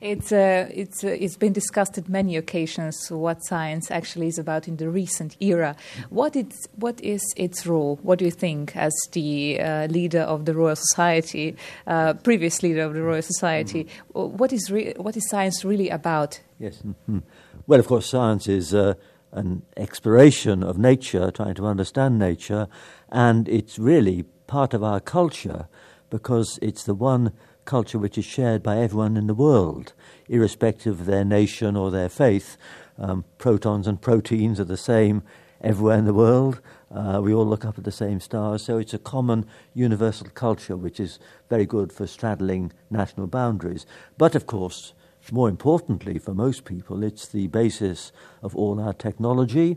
It's, uh, it's, uh, it's been discussed at many occasions what science actually is about in the recent era. What, it's, what is its role? What do you think, as the uh, leader of the Royal Society, uh, previous leader of the Royal Society, mm-hmm. what, is re- what is science really about? Yes. Mm-hmm. Well, of course, science is uh, an exploration of nature, trying to understand nature, and it's really part of our culture because it's the one culture which is shared by everyone in the world, irrespective of their nation or their faith. Um, protons and proteins are the same everywhere in the world. Uh, we all look up at the same stars, so it's a common universal culture which is very good for straddling national boundaries. But of course, more importantly for most people, it's the basis of all our technology,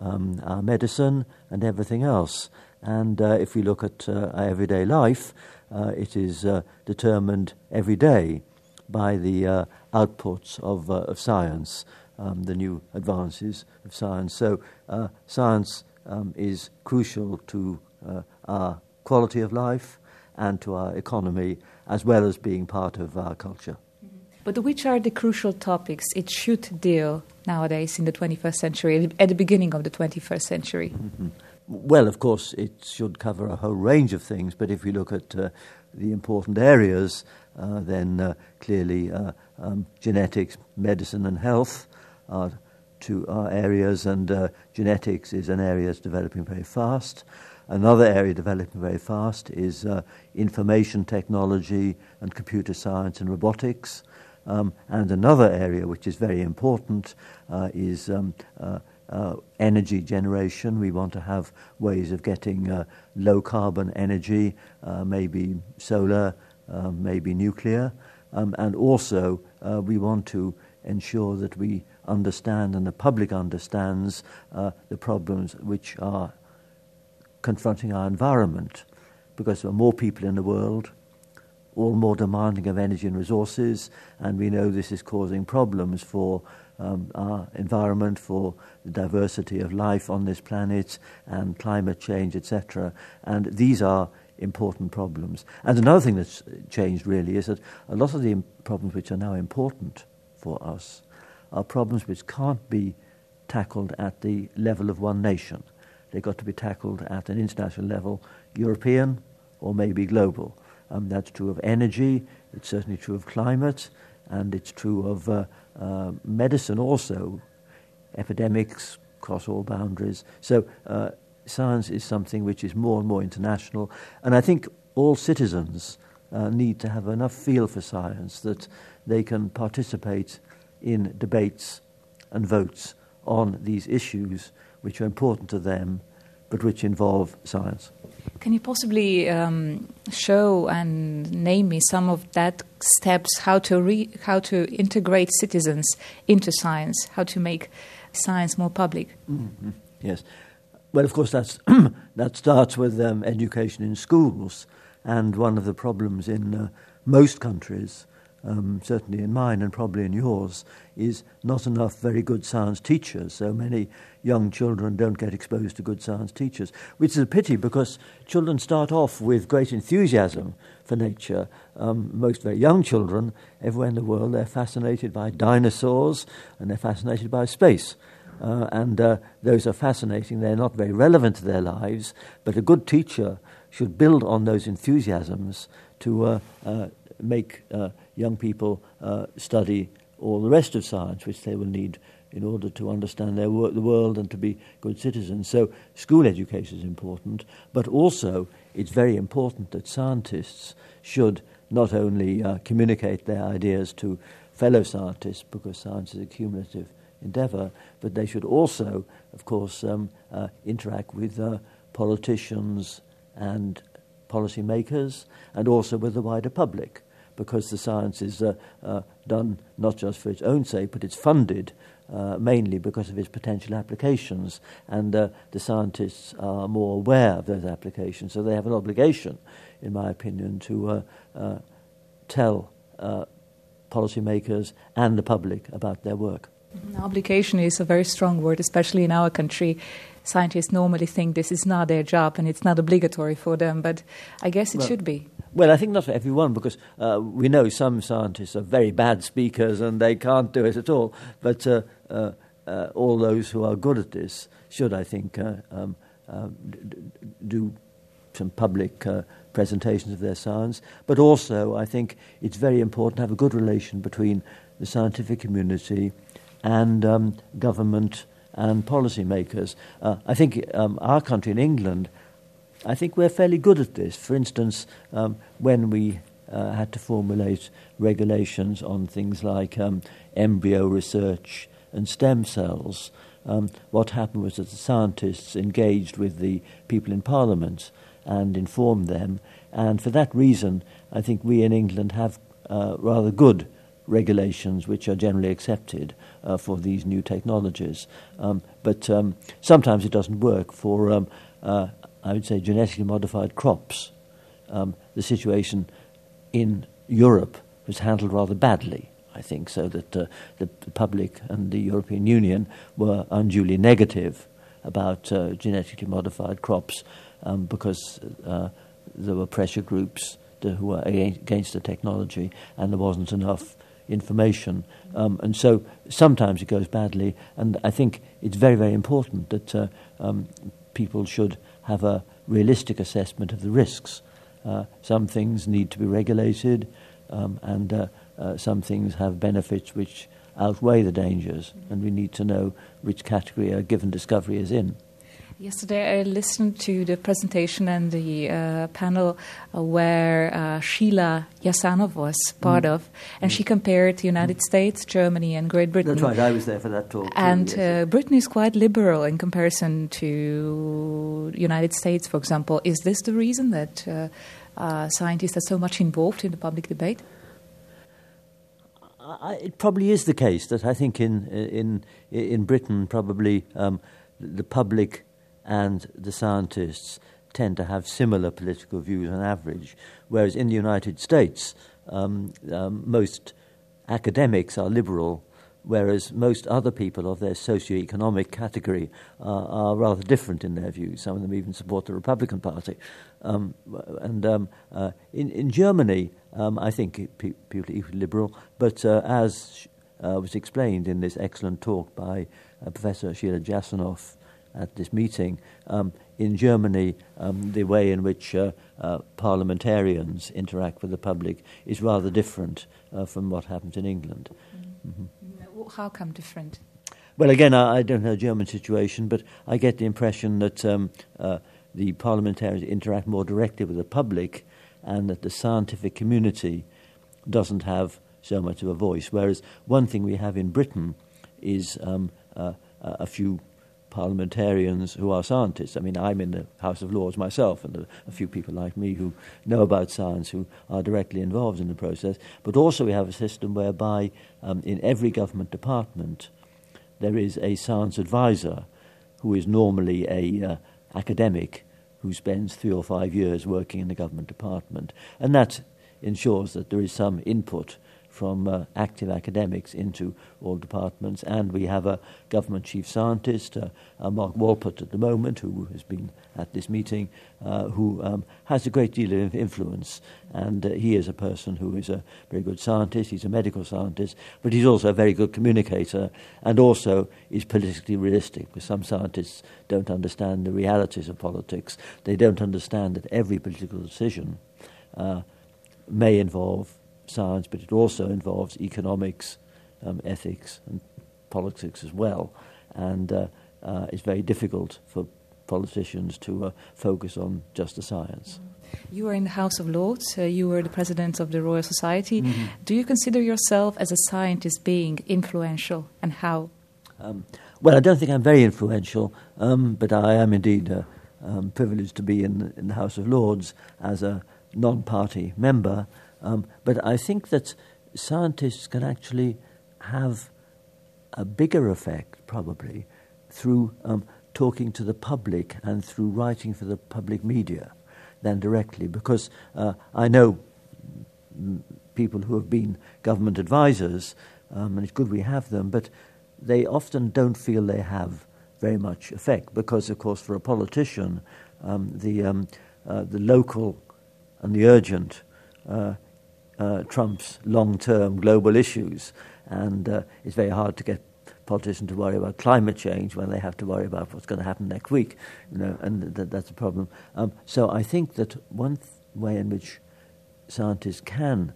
um, our medicine, and everything else. And uh, if we look at uh, our everyday life, it is uh, determined every day by the uh, outputs of, uh, of science, um, the new advances of science. So, science um, is crucial to our quality of life and to our economy, as well as being part of our culture. But which are the crucial topics it should deal nowadays in the 21st century, at the beginning of the 21st century? Mm-hmm. Well, of course, it should cover a whole range of things, but if we look at uh, the important areas, uh, then uh, clearly uh, um, genetics, medicine, and health are two are areas, and uh, genetics is an area that's developing very fast. Another area developing very fast is uh, information technology and computer science and robotics. Um, and another area which is very important is um, uh, energy generation. We want to have ways of getting uh, low carbon energy, uh, maybe solar, uh, maybe nuclear. Um, and also, uh, we want to ensure that we understand and the public understands uh, the problems which are confronting our environment. Because there are more people in the world, all more demanding of energy and resources, and we know this is causing problems for um, our environment, for the diversity of life on this planet, and climate change, etc. And these are important problems. And another thing that's changed really is that a lot of the problems which are now important for us are problems which can't be tackled at the level of one nation. They've got to be tackled at an international level, European or maybe global. Um, that's true of energy, it's certainly true of climate, and it's true of uh, uh, medicine also, epidemics cross all boundaries. So uh, science is something which is more and more international, and I think all citizens uh, need to have enough feel for science that they can participate in debates and votes on these issues which are important to them but which involve science. Can you possibly um, show and name me some of that steps how to re- how to integrate citizens into science, how to make science more public? Mm-hmm. Yes, well, of course that's that starts with um, education in schools, and one of the problems in uh, most countries um, certainly in mine and probably in yours, is not enough very good science teachers. So many young children don't get exposed to good science teachers, which is a pity because children start off with great enthusiasm for nature. Um, most very young children, everywhere in the world, they're fascinated by dinosaurs and they're fascinated by space. Uh, and uh, those are fascinating. They're not very relevant to their lives, but a good teacher should build on those enthusiasms to uh, uh make uh, young people uh, study all the rest of science, which they will need in order to understand their wor- the world and to be good citizens. So, school education is important, but also it's very important that scientists should not only uh, communicate their ideas to fellow scientists, because science is a cumulative endeavor, but they should also, of course, um, uh, interact with uh, politicians and policymakers and also with the wider public because the science is uh, uh, done not just for its own sake, but it's funded uh, mainly because of its potential applications. And uh, the scientists are more aware of those applications, so they have an obligation, in my opinion, to uh, uh, tell policymakers and the public about their work. Obligation is a very strong word, especially in our country. Scientists normally think this is not their job and it's not obligatory for them, but I guess it well, should be. Well, I think not for everyone, because uh, we know some scientists are very bad speakers and they can't do it at all. But uh, uh, uh all those who are good at this should, I think, uh, um, uh, d- do some public presentations of their science. But also, I think it's very important to have a good relation between the scientific community and um, government and policymakers. Uh, I think um, our country in England, I think we're fairly good at this. For instance, um, when we uh, had to formulate regulations on things like um, embryo research and stem cells, um, what happened was that the scientists engaged with the people in Parliament and informed them. And for that reason, I think we in England have uh, rather good regulations which are generally accepted uh, for these new technologies. Um, but um, sometimes it doesn't work for, um, uh, I would say, genetically modified crops. Um, the situation in Europe was handled rather badly. I think so that uh, the public and the European Union were unduly negative about uh, genetically modified crops um, because uh, there were pressure groups who were against the technology and there wasn't enough information. Um, and so sometimes it goes badly, and I think it's very, very important that uh, um, people should have a realistic assessment of the risks. Uh, some things need to be regulated, um, and uh, uh some things have benefits which outweigh the dangers, and we need to know which category a given discovery is in. Yesterday, I listened to the presentation and the uh, panel uh, where uh, Sheila Jasanoff was part mm. of, and mm. she compared the United States, Germany, and Great Britain. That's right, I was there for that talk. And too, yes. Uh, Britain is quite liberal in comparison to the United States, for example. Is this the reason that uh, uh, scientists are so much involved in the public debate? I, it probably is the case that I think in in in Britain probably um, the public and the scientists tend to have similar political views on average, whereas in the United States, um, um, most academics are liberal, whereas most other people of their socio-economic category are, are rather different in their views. Some of them even support the Republican Party. Um, and um, uh, in, in Germany, um, I think pe- people are equally liberal, but uh, as uh, was explained in this excellent talk by uh, Professor Sheila Jasanoff, at this meeting. Um, in Germany, um, the way in which uh, uh, parliamentarians interact with the public is rather different uh, from what happens in England. Mm-hmm. How come different? Well, again, I, I, don't know the German situation, but I get the impression that um, uh, the parliamentarians interact more directly with the public and that the scientific community doesn't have so much of a voice. Whereas one thing we have in Britain is um, uh, a few parliamentarians who are scientists. I mean, I'm in the House of Lords myself, and a, few people like me who know about science who are directly involved in the process. But also, we have a system whereby um, in every government department there is a science advisor who is normally a uh, academic who spends three or five years working in the government department, and that ensures that there is some input from uh, active academics into all departments. And we have a government chief scientist, uh, uh, Mark Walport, at the moment, who has been at this meeting, uh, who um, has a great deal of influence. And uh, he is a person who is a very good scientist, he's a medical scientist, but he's also a very good communicator and also is politically realistic, because some scientists don't understand the realities of politics. They don't understand that every political decision uh, may involve science, but it also involves economics, um, ethics, and politics as well. And uh, uh, it's very difficult for politicians to uh, focus on just the science. You are in the House of Lords. Uh, you were the president of the Royal Society. Mm-hmm. Do you consider yourself as a scientist being influential, and how? Um, well, I don't think I'm very influential, um, but I am indeed uh, um, privileged to be in, in the House of Lords as a non-party member. Um, but I think that scientists can actually have a bigger effect, probably, through um, talking to the public and through writing for the public media than directly. Because uh, I know people who have been government advisors, um, and it's good we have them, but they often don't feel they have very much effect because, of course, for a politician, um, the, um, uh, the local and the urgent uh, uh, trumps long term global issues. And uh, it's very hard to get politicians to worry about climate change when they have to worry about what's going to happen next week, you know, and th- that's a problem. Um, so I think that one th- way in which scientists can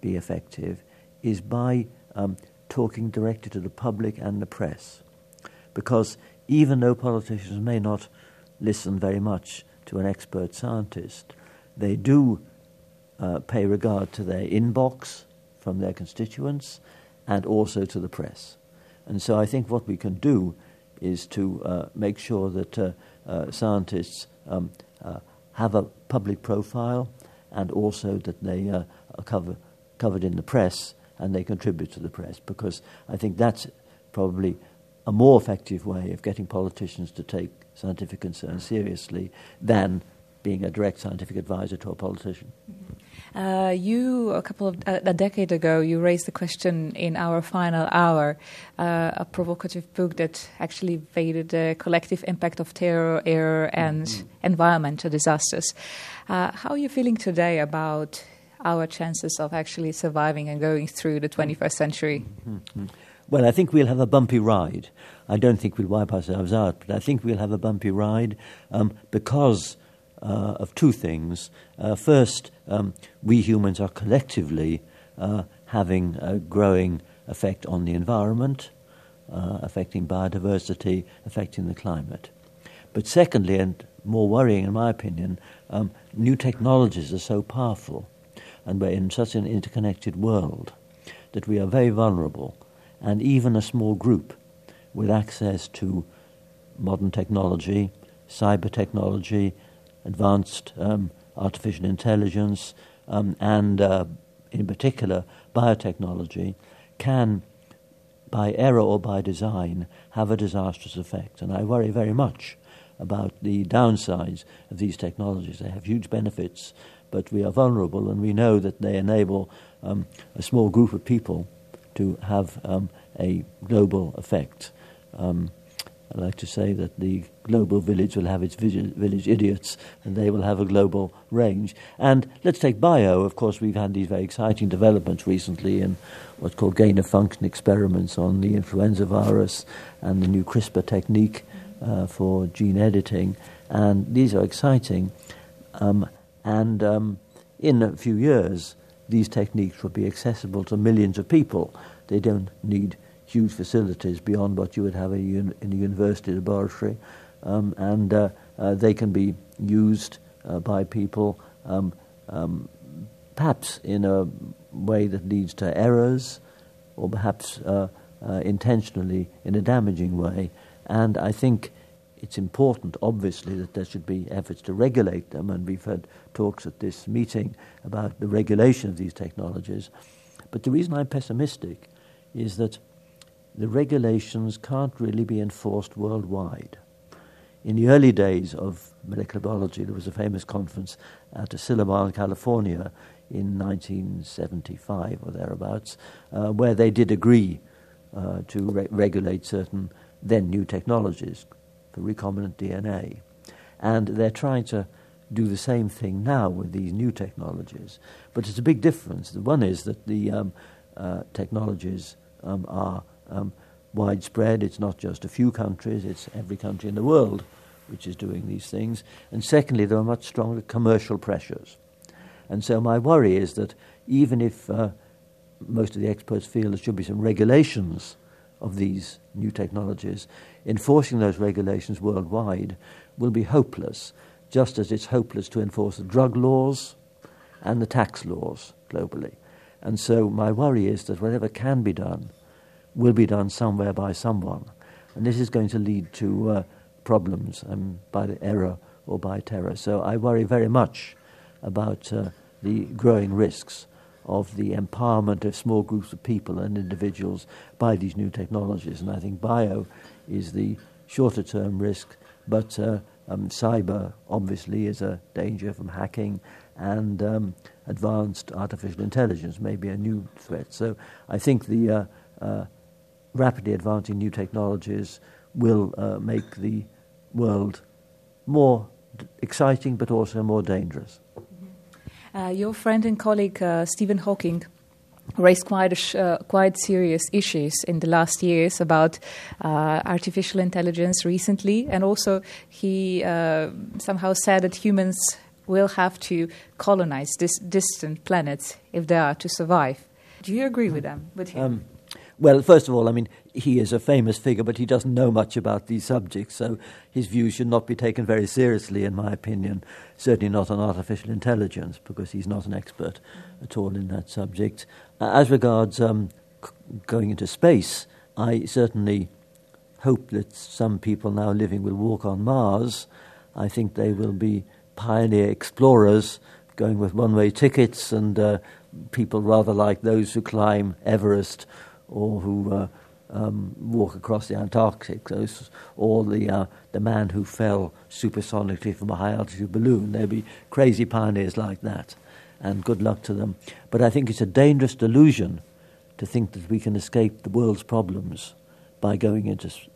be effective is by um, talking directly to the public and the press. Because even though politicians may not listen very much to an expert scientist, they do uh, pay regard to their inbox from their constituents and also to the press. And so I think what we can do is to uh, make sure that uh, uh scientists um, uh, have a public profile and also that they are cover, covered in the press and they contribute to the press because I think that's probably a more effective way of getting politicians to take scientific concerns seriously than being a direct scientific advisor to a politician. Mm-hmm. Uh, you, a couple of uh, a decade ago, you raised the question in our final hour, uh, a provocative book that actually evaded the collective impact of terror, error, and mm-hmm. environmental disasters. Uh, how are you feeling today about our chances of actually surviving and going through the 21st century? Mm-hmm. Well, I think we'll have a bumpy ride. I don't think we'll wipe ourselves out, but I think we'll have a bumpy ride um, because uh, of two things. Uh, first, um, we humans are collectively uh, having a growing effect on the environment, uh, affecting biodiversity, affecting the climate. But secondly, and more worrying in my opinion, um, new technologies are so powerful and we're in such an interconnected world that we are very vulnerable. And even a small group with access to modern technology, cyber technology, advanced um, artificial intelligence, um, and uh, in particular biotechnology, can, by error or by design, have a disastrous effect. And I worry very much about the downsides of these technologies. They have huge benefits, but we are vulnerable, and we know that they enable um, a small group of people to have um, a global effect. Um, I like to say that the global village will have its village idiots, and they will have a global range. And let's take bio. Of course, we've had these very exciting developments recently in what's called gain of function experiments on the influenza virus and the new CRISPR technique uh, for gene editing. And these are exciting. Um, and um, in a few years, these techniques will be accessible to millions of people. They don't need huge facilities beyond what you would have in a university laboratory, um, and uh, uh, they can be used uh, by people um, um, perhaps in a way that leads to errors, or perhaps uh, uh, intentionally in a damaging way. And I think it's important, obviously, that there should be efforts to regulate them, and we've had talks at this meeting about the regulation of these technologies. But the reason I'm pessimistic is that the regulations can't really be enforced worldwide. In the early days of molecular biology, there was a famous conference at Asilomar, California, in 1975 or thereabouts, uh, where they did agree uh, to re- regulate certain then new technologies for recombinant DNA. And they're trying to do the same thing now with these new technologies. But it's a big difference. The one is that the um, uh, technologies um, are um, widespread. It's not just a few countries, it's every country in the world which is doing these things. And secondly, there are much stronger commercial pressures. And so my worry is that even if uh, most of the experts feel there should be some regulations of these new technologies, enforcing those regulations worldwide will be hopeless, just as it's hopeless to enforce the drug laws and the tax laws globally. And so my worry is that whatever can be done will be done somewhere by someone. And this is going to lead to uh, problems um, by the error or by terror. So I worry very much about uh, the growing risks of the empowerment of small groups of people and individuals by these new technologies. And I think bio is the shorter term risk, but uh, um, cyber obviously is a danger from hacking, and um, advanced artificial intelligence may be a new threat. So I think the uh, uh, rapidly advancing new technologies will uh, make the world more exciting but also more dangerous. Uh, your friend and colleague uh, Stephen Hawking raised quite sh- uh, quite serious issues in the last years about uh, artificial intelligence recently, and also he uh, somehow said that humans will have to colonize this distant planets if they are to survive. Do you agree with them? With him? Um, well, first of all, I mean, he is a famous figure, but he doesn't know much about these subjects, so his views should not be taken very seriously, in my opinion. Certainly not on artificial intelligence, because he's not an expert at all in that subject. Uh, as regards um, c- going into space, I certainly hope that some people now living will walk on Mars. I think they will be pioneer explorers going with one way tickets and uh, people rather like those who climb Everest or who uh, um, walk across the Antarctic, those, or the, uh, the man who fell supersonically from a high altitude balloon. There'll be crazy pioneers like that, and good luck to them. But I think it's a dangerous delusion to think that we can escape the world's problems by going into s-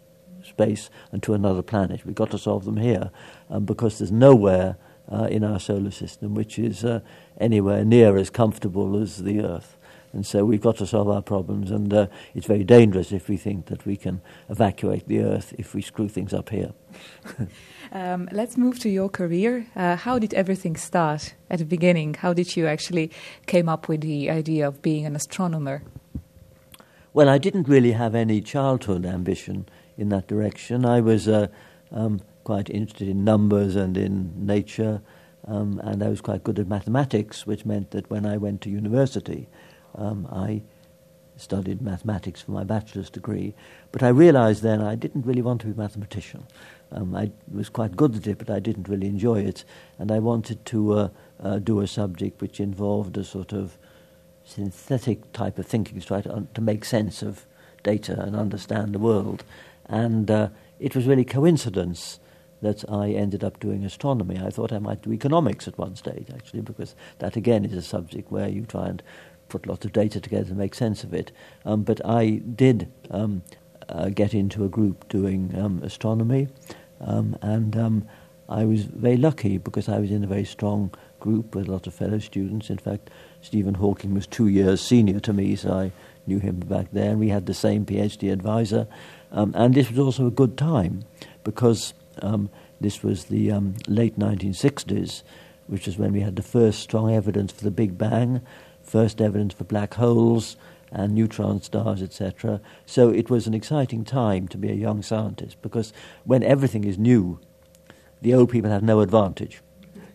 space and to another planet. We've got to solve them here um, because there's nowhere uh, in our solar system which is uh, anywhere near as comfortable as the Earth. And so we've got to solve our problems, and uh, it's very dangerous if we think that we can evacuate the Earth if we screw things up here. Um, let's move to your career. Uh, how did everything start at the beginning? How did you actually came up with the idea of being an astronomer? Well, I didn't really have any childhood ambition in that direction. I was uh, um, quite interested in numbers and in nature, um, and I was quite good at mathematics, which meant that when I went to university, um, I studied mathematics for my bachelor's degree. But I realized then I didn't really want to be a mathematician. Um, I was quite good at it, but I didn't really enjoy it, and I wanted to uh, uh, do a subject which involved a sort of synthetic type of thinking to try to, to make sense of data and understand the world. And uh, it was really coincidence that I ended up doing astronomy. I thought I might do economics at one stage, actually, because that again is a subject where you try and put lots of data together to make sense of it. Um, but I did um, uh, get into a group doing um, astronomy, um, and um, I was very lucky because I was in a very strong group with a lot of fellow students. In fact, Stephen Hawking was two years senior to me, so I knew him back there, and We had the same PhD advisor, um, and this was also a good time because this was the late 1960s, which is when we had the first strong evidence for the Big Bang, first evidence for black holes and neutron stars, etc. So it was an exciting time to be a young scientist because when everything is new, the old people have no advantage.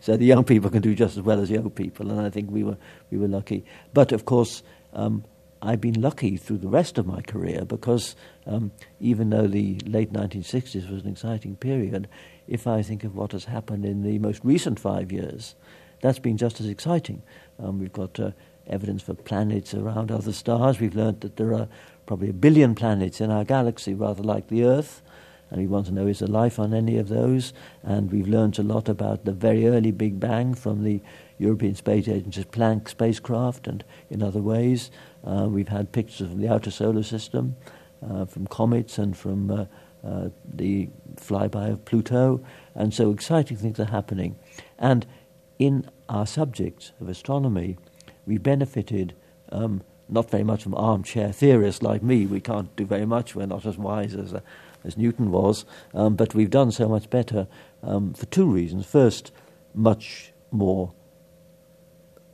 So the young people can do just as well as the old people, and I think we were we were lucky. But of course, um, I've been lucky through the rest of my career because um, even though the late 1960s was an exciting period, if I think of what has happened in the most recent five years, that's been just as exciting. Um, we've got uh, evidence for planets around other stars. We've learned that there are probably a billion planets in our galaxy, rather like the Earth and we want to know is there life on any of those. And we've learned a lot about the very early Big Bang from the European Space Agency's Planck spacecraft and in other ways. Uh, we've had pictures from the outer solar system uh, from comets and from uh, uh, the flyby of Pluto. And so exciting things are happening. And in our subject of astronomy, we benefited. Um, not very much from armchair theorists like me. We can't do very much. We're not as wise as uh, as Newton was, um, but we've done so much better um, for two reasons. First, much more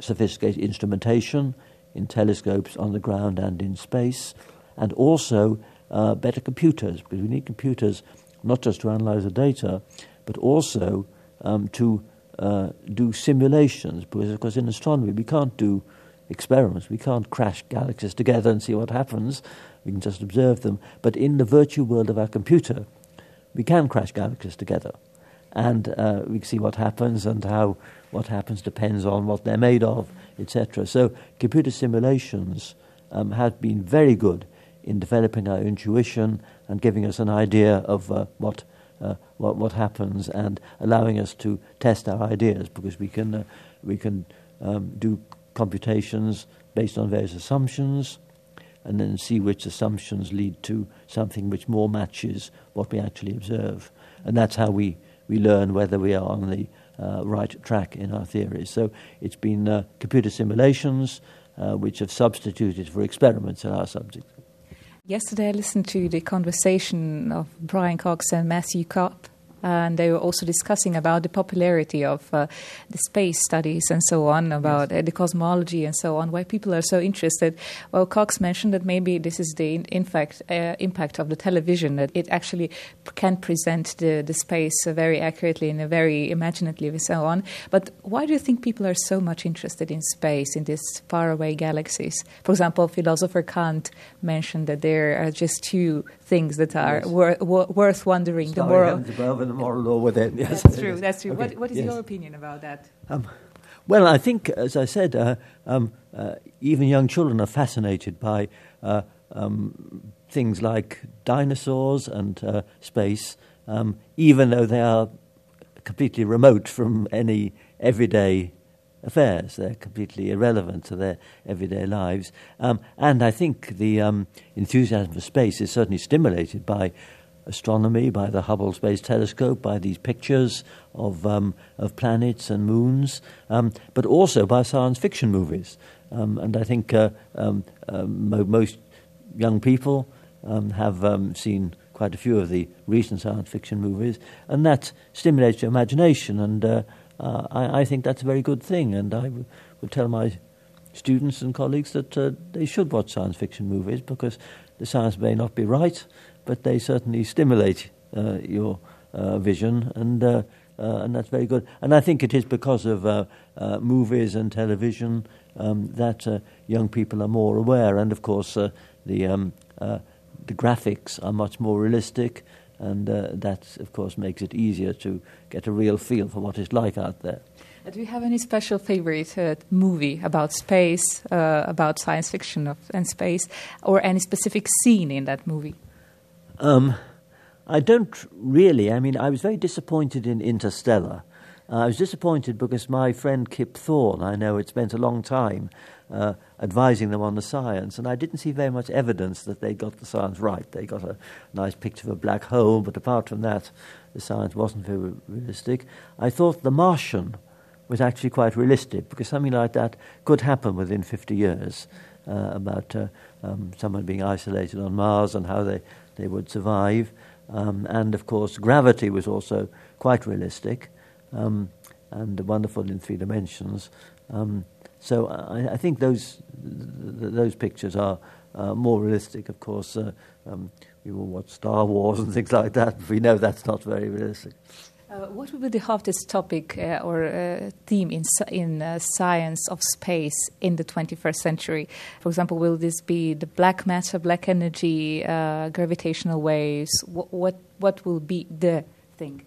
sophisticated instrumentation in telescopes on the ground and in space, and also uh, better computers, because we need computers not just to analyze the data, but also um, to uh, do simulations, because, of course, in astronomy we can't do experiments. We can't crash galaxies together and see what happens. We can just observe them. But in the virtual world of our computer, we can crash galaxies together. And uh, we can see what happens, and how what happens depends on what they're made of, etc. So, computer simulations um, have been very good in developing our intuition and giving us an idea of uh, what, uh, what, what happens and allowing us to test our ideas because we can, uh, we can um, do computations based on various assumptions. and then see which assumptions lead to something which more matches what we actually observe. And that's how we, we learn whether we are on the uh, right track in our theories. So it's been uh, computer simulations uh, which have substituted for experiments in our subject. Yesterday, I listened to the conversation of Brian Cox and Matthew Kopp and they were also discussing about the popularity of uh, the space studies and so on, about yes. uh, the cosmology and so on, why people are so interested. Well, Cox mentioned that maybe this is the in, in fact uh, impact of the television that it actually can present the the space very accurately and very imaginatively and so on. But why do you think people are so much interested in space in these faraway galaxies? For example, philosopher Kant mentioned that there are just two things that are yes. wor- wor- worth wondering. the moral above and the moral law within. Yes, that's true. That's true. Okay. What, what is yes. your opinion about that? Um, well, I think, as I said, uh, um, uh, even young children are fascinated by uh, um, things like dinosaurs and uh, space, um, even though they are completely remote from any everyday affairs. They're completely irrelevant to their everyday lives. Um, and I think the um, enthusiasm for space is certainly stimulated by astronomy, by the Hubble Space Telescope, by these pictures of, um, of planets and moons, um, but also by science fiction movies. Um, and I think uh, uh, mo- most young people have seen quite a few of the recent science fiction movies, and that stimulates your imagination and uh, uh, I, I, think that's a very good thing, and I w- would tell my students and colleagues that uh, they should watch science fiction movies because the science may not be right, but they certainly stimulate uh, your uh, vision, and uh, uh, and that's very good. And I think it is because of movies and television um, that young people are more aware, and of course the um, the graphics are much more realistic and uh, that, of course, makes it easier to get a real feel for what it's like out there. Do you have any special favorite uh, movie about space, uh, about science fiction of, and space, or any specific scene in that movie? Um, I don't really. I mean, I was very disappointed in Interstellar. Uh, I was disappointed because my friend Kip Thorne, I know, had spent a long time uh, advising them on the science, and I didn't see very much evidence that they got the science right. They got a nice picture of a black hole, but apart from that, the science wasn't very realistic. I thought The Martian was actually quite realistic because something like that could happen within 50 years uh, about uh, um, someone being isolated on Mars and how they, they would survive. Um, and of course, gravity was also quite realistic um, and wonderful in three dimensions. Um, so I, I think those th- those pictures are uh, more realistic. Of course, uh, um, we will watch Star Wars and things like that. we know that's not very realistic. Uh, what would be the hottest topic uh, or uh, theme in in uh, science of space in the 21st century? For example, will this be the black matter, black energy, uh, gravitational waves? What, what what will be the thing?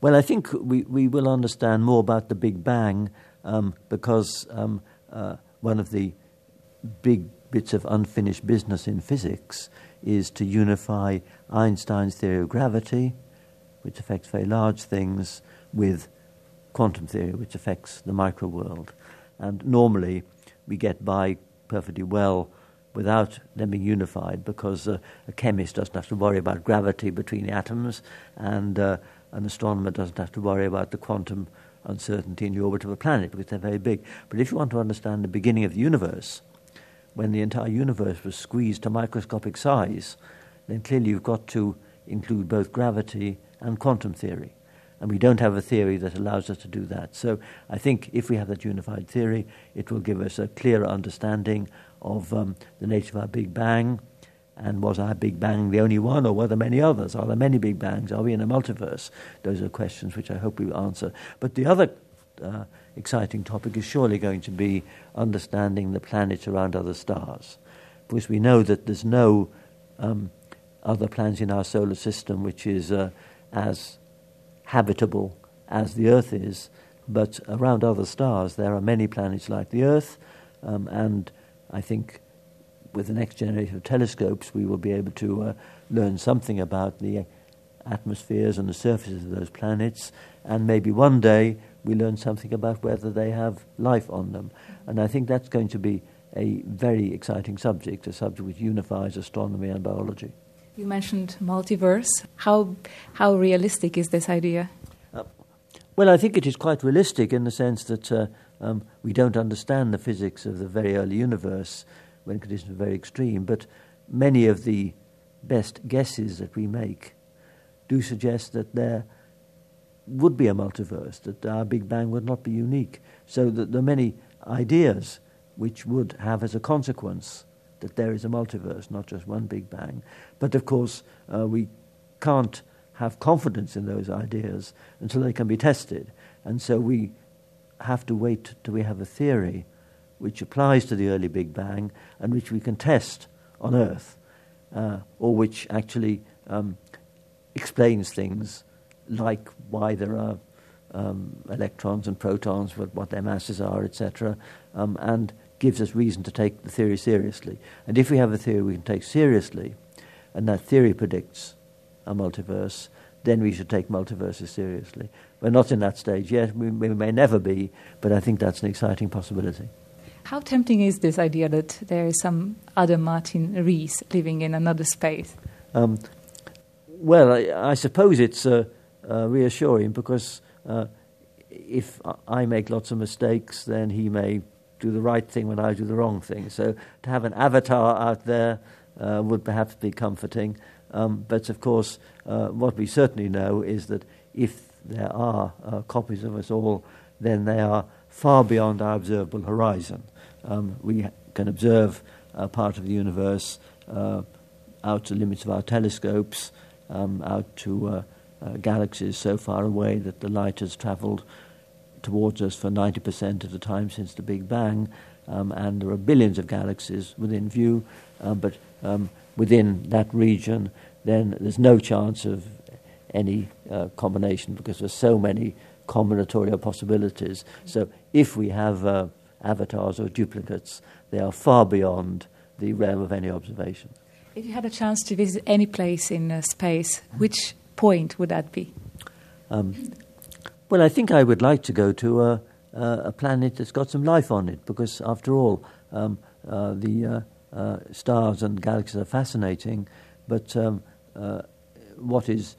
Well, I think we, we will understand more about the Big Bang um, because um, uh, one of the big bits of unfinished business in physics is to unify Einstein's theory of gravity, which affects very large things, with quantum theory, which affects the micro world. And normally we get by perfectly well without them being unified because uh, a chemist doesn't have to worry about gravity between the atoms and uh, an astronomer doesn't have to worry about the quantum uncertainty in the orbit of a planet because they're very big. But if you want to understand the beginning of the universe, when the entire universe was squeezed to microscopic size, then clearly you've got to include both gravity and quantum theory. And we don't have a theory that allows us to do that. So I think if we have that unified theory, it will give us a clearer understanding of um, the nature of our Big Bang, and was our Big Bang the only one, or were there many others? Are there many Big Bangs? Are we in a multiverse? Those are questions which I hope we answer. But the other uh, exciting topic is surely going to be understanding the planets around other stars. Because we know that there's no um, other planet in our solar system which is uh, as habitable as the Earth is, but around other stars there are many planets like the Earth, um, and I think with the next generation of telescopes, we will be able to uh, learn something about the atmospheres and the surfaces of those planets, and maybe one day we learn something about whether they have life on them. And I think that's going to be a very exciting subject, a subject which unifies astronomy and biology. You mentioned multiverse. How, how realistic is this idea? Uh, well, I think it is quite realistic in the sense that uh, um, we don't understand the physics of the very early universe when conditions are very extreme, but many of the best guesses that we make do suggest that there would be a multiverse, that our Big Bang would not be unique. So that there are many ideas which would have as a consequence that there is a multiverse, not just one Big Bang. But of course, uh, we can't have confidence in those ideas until they can be tested. And so we have to wait till we have a theory which applies to the early Big Bang and which we can test on Earth, uh, or which actually um, explains things like why there are um, electrons and protons, what, what, their masses are, etc., um, and gives us reason to take the theory seriously. And if we have a theory we can take seriously, and that theory predicts a multiverse, then we should take multiverses seriously. We're not in that stage yet. We, we may never be, but I think that's an exciting possibility. How tempting is this idea that there is some other Martin Rees living in another space? Um, well, I, I, suppose it's uh, uh, reassuring because uh, if I make lots of mistakes, then he may do the right thing when I do the wrong thing. So to have an avatar out there uh, would perhaps be comforting. Um, but of course, uh, what we certainly know is that if there are uh, copies of us all, then they are far beyond our observable horizon. Um, we can observe a part of the universe uh, out to the limits of our telescopes, um, out to uh, uh, galaxies so far away that the light has travelled towards us for 90% of the time since the Big Bang, um, and there are billions of galaxies within view, uh, but um, within that region, then there's no chance of any uh, combination because there's so many combinatorial possibilities. So if we have uh, avatars or duplicates, they are far beyond the realm of any observation. If you had a chance to visit any place in uh, space, which point would that be? Um, well, I think I would like to go to a, a planet that's got some life on it, because after all, um, uh, the uh, uh, stars and galaxies are fascinating, but um, uh, what is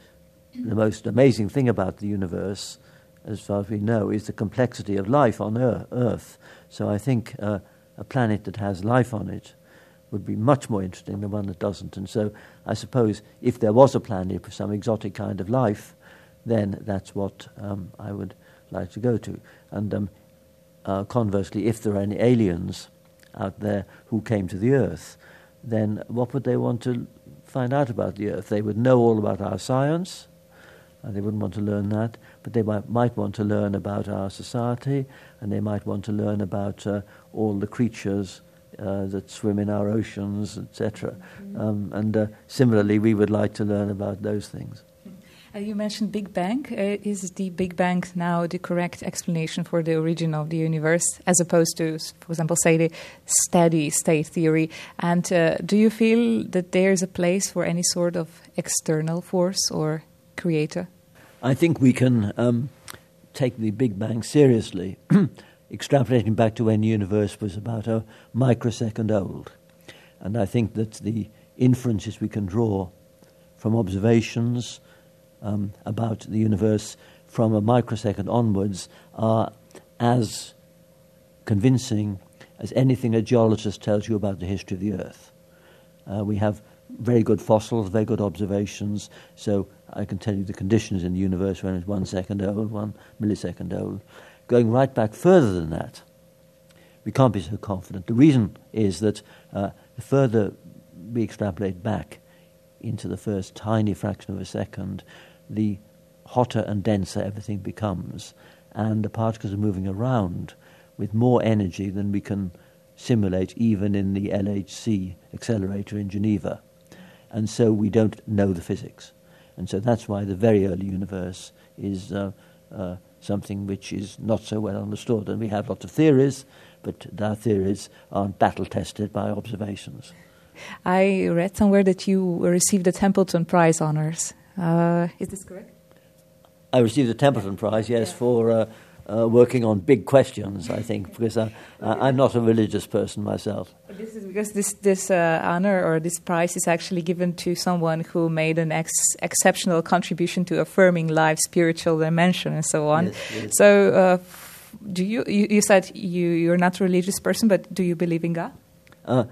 the most amazing thing about the universe, as far as we know, is the complexity of life on Earth. So I think uh, a planet that has life on it would be much more interesting than one that doesn't. And so I suppose if there was a planet for some exotic kind of life, then that's what um, I would like to go to. And um, uh, conversely, if there are any aliens out there who came to the Earth, then what would they want to find out about the Earth? They would know all about our science, and they wouldn't want to learn that, but they might, might want to learn about our society, and they might want to learn about uh, all the creatures uh, that swim in our oceans, etc. Mm-hmm. Um, and uh, similarly, we would like to learn about those things. Uh, you mentioned Big Bang. Uh, is the Big Bang now the correct explanation for the origin of the universe, as opposed to, for example, say the steady state theory? And uh, do you feel that there is a place for any sort of external force or creator? I think we can um, take the Big Bang seriously, extrapolating back to when the universe was about a microsecond old. And I think that the inferences we can draw from observations um, about the universe from a microsecond onwards are as convincing as anything a geologist tells you about the history of the Earth. Uh, we have very good fossils, very good observations, so I can tell you the conditions in the universe when it's one second old, one millisecond old. Going right back further than that, we can't be so confident. The reason is that uh, the further we extrapolate back into the first tiny fraction of a second, the hotter and denser everything becomes, and the particles are moving around with more energy than we can simulate even in the LHC accelerator in Geneva. And so we don't know the physics. And so that's why the very early universe is uh, uh, something which is not so well understood. And we have lots of theories, but our theories aren't battle tested by observations. I read somewhere that you received the Templeton Prize honors. Uh, is this correct? I received the Templeton Prize, yes, yeah. for uh, working on big questions, I think, because I, I'm not a religious person myself. This is because this, this uh, honor or this prize is actually given to someone who made an ex- exceptional contribution to affirming life, spiritual dimension, and so on. Yes, yes. So, uh, do you, you, you said you, you're not a religious person, but do you believe in God? Uh,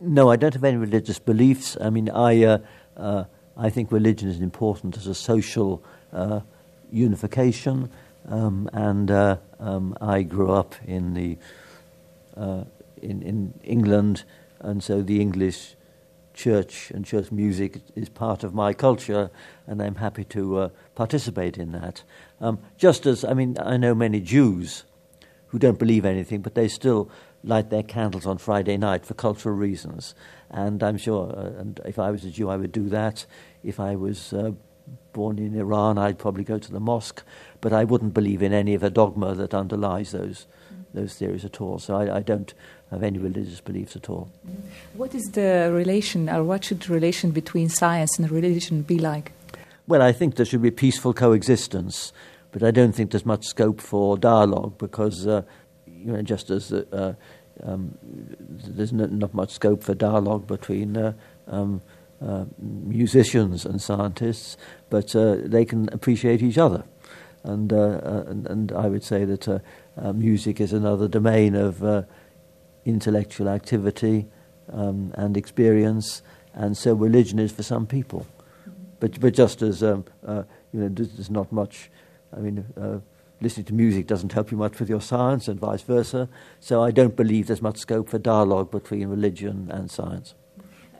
no, I don't have any religious beliefs. I mean, I, uh, uh, I think religion is important as a social uh, unification, um, and uh, um, I grew up in the uh, in, in England, and so the English church and church music is part of my culture, and I'm happy to uh, participate in that. Um, just as I mean, I know many Jews who don't believe anything, but they still light their candles on Friday night for cultural reasons. And I'm sure, uh, and if I was a Jew, I would do that. If I was uh, born in Iran, I'd probably go to the mosque, but I wouldn't believe in any of the dogma that underlies those those theories at all. So I, I don't have any religious beliefs at all. What is the relation, or what should the relation between science and religion be like? Well, I think there should be peaceful coexistence, but I don't think there's much scope for dialogue because, uh, you know, just as uh, um, there's not, not, much scope for dialogue between uh, um, uh, musicians and scientists, but uh, they can appreciate each other. And, uh, and, and, I would say that music is another domain of intellectual activity um, and experience, and so religion is for some people. But, but just as um, uh, you know, there's not much. I mean, uh, listening to music doesn't help you much with your science, and vice versa. So I don't believe there's much scope for dialogue between religion and science.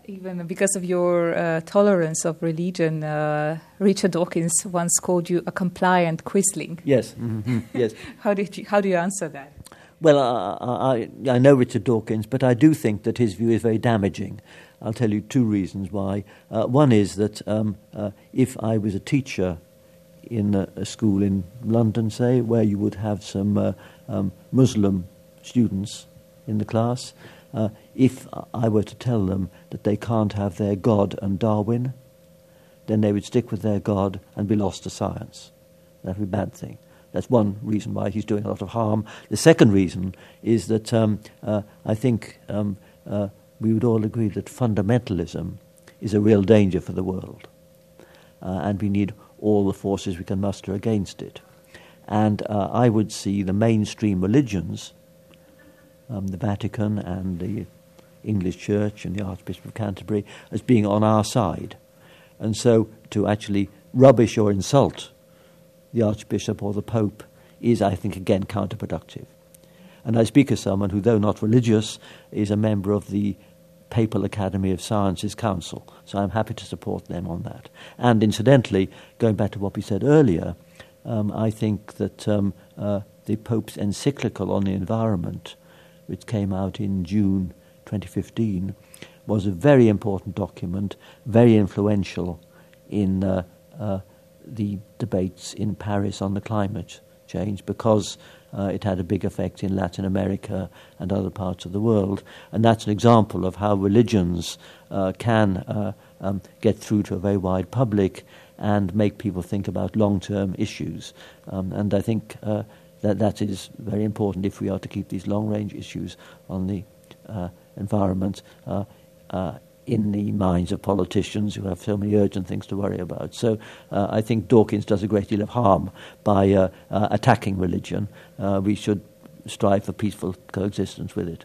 Even because of your uh, tolerance of religion, uh, Richard Dawkins once called you a compliant quisling. Yes, mm-hmm. yes. how did you, how do you answer that? Well, I, I, I know Richard Dawkins, but I do think that his view is very damaging. I'll tell you two reasons why. Uh, one is that um, uh, if I was a teacher in a, a, school in London, say, where you would have some uh, um, Muslim students in the class, uh, if I were to tell them that they can't have their God and Darwin, then they would stick with their God and be lost to science. That would be a bad thing. That's one reason why he's doing a lot of harm. The second reason is that um, uh, I think um, uh, we would all agree that fundamentalism is a real danger for the world. Uh, and we need all the forces we can muster against it. And uh, I would see the mainstream religions, um, the Vatican and the English Church and the Archbishop of Canterbury, as being on our side. And so to actually rubbish or insult the Archbishop or the Pope is, I think, again counterproductive. And I speak as someone who, though not religious, is a member of the Papal Academy of Sciences Council. So I'm happy to support them on that. And incidentally, going back to what we said earlier, um, I think that um, uh, the Pope's encyclical on the environment, which came out in June 2015, was a very important document, very influential in uh, uh, the debates in Paris on the climate change because uh, it had a big effect in Latin America and other parts of the world. And that's an example of how religions uh, can uh, um, get through to a very wide public and make people think about long term issues. Um, and I think uh, that that is very important if we are to keep these long range issues on the uh, environment uh, in the minds of politicians who have so many urgent things to worry about. So uh, I think Dawkins does a great deal of harm by uh, uh, attacking religion. Uh, we should strive for peaceful coexistence with it.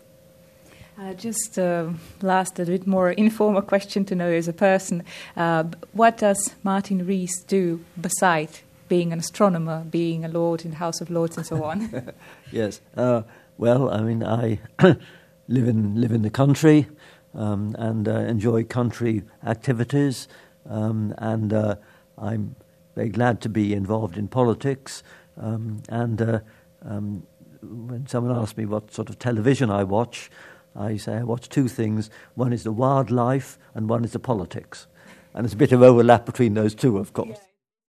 Uh, just uh, last, a bit more informal question to know as a person. what does Martin Rees do besides being an astronomer, being a lord in the House of Lords, and so on? yes. well, I mean, I live in live in the country um, and uh, enjoy country activities. Um, and uh, I'm very glad to be involved in politics. Um, and uh, um, when someone asks me what sort of television I watch, I say I watch two things. One is the wildlife, and one is the politics. And there's a bit of overlap between those two, of course.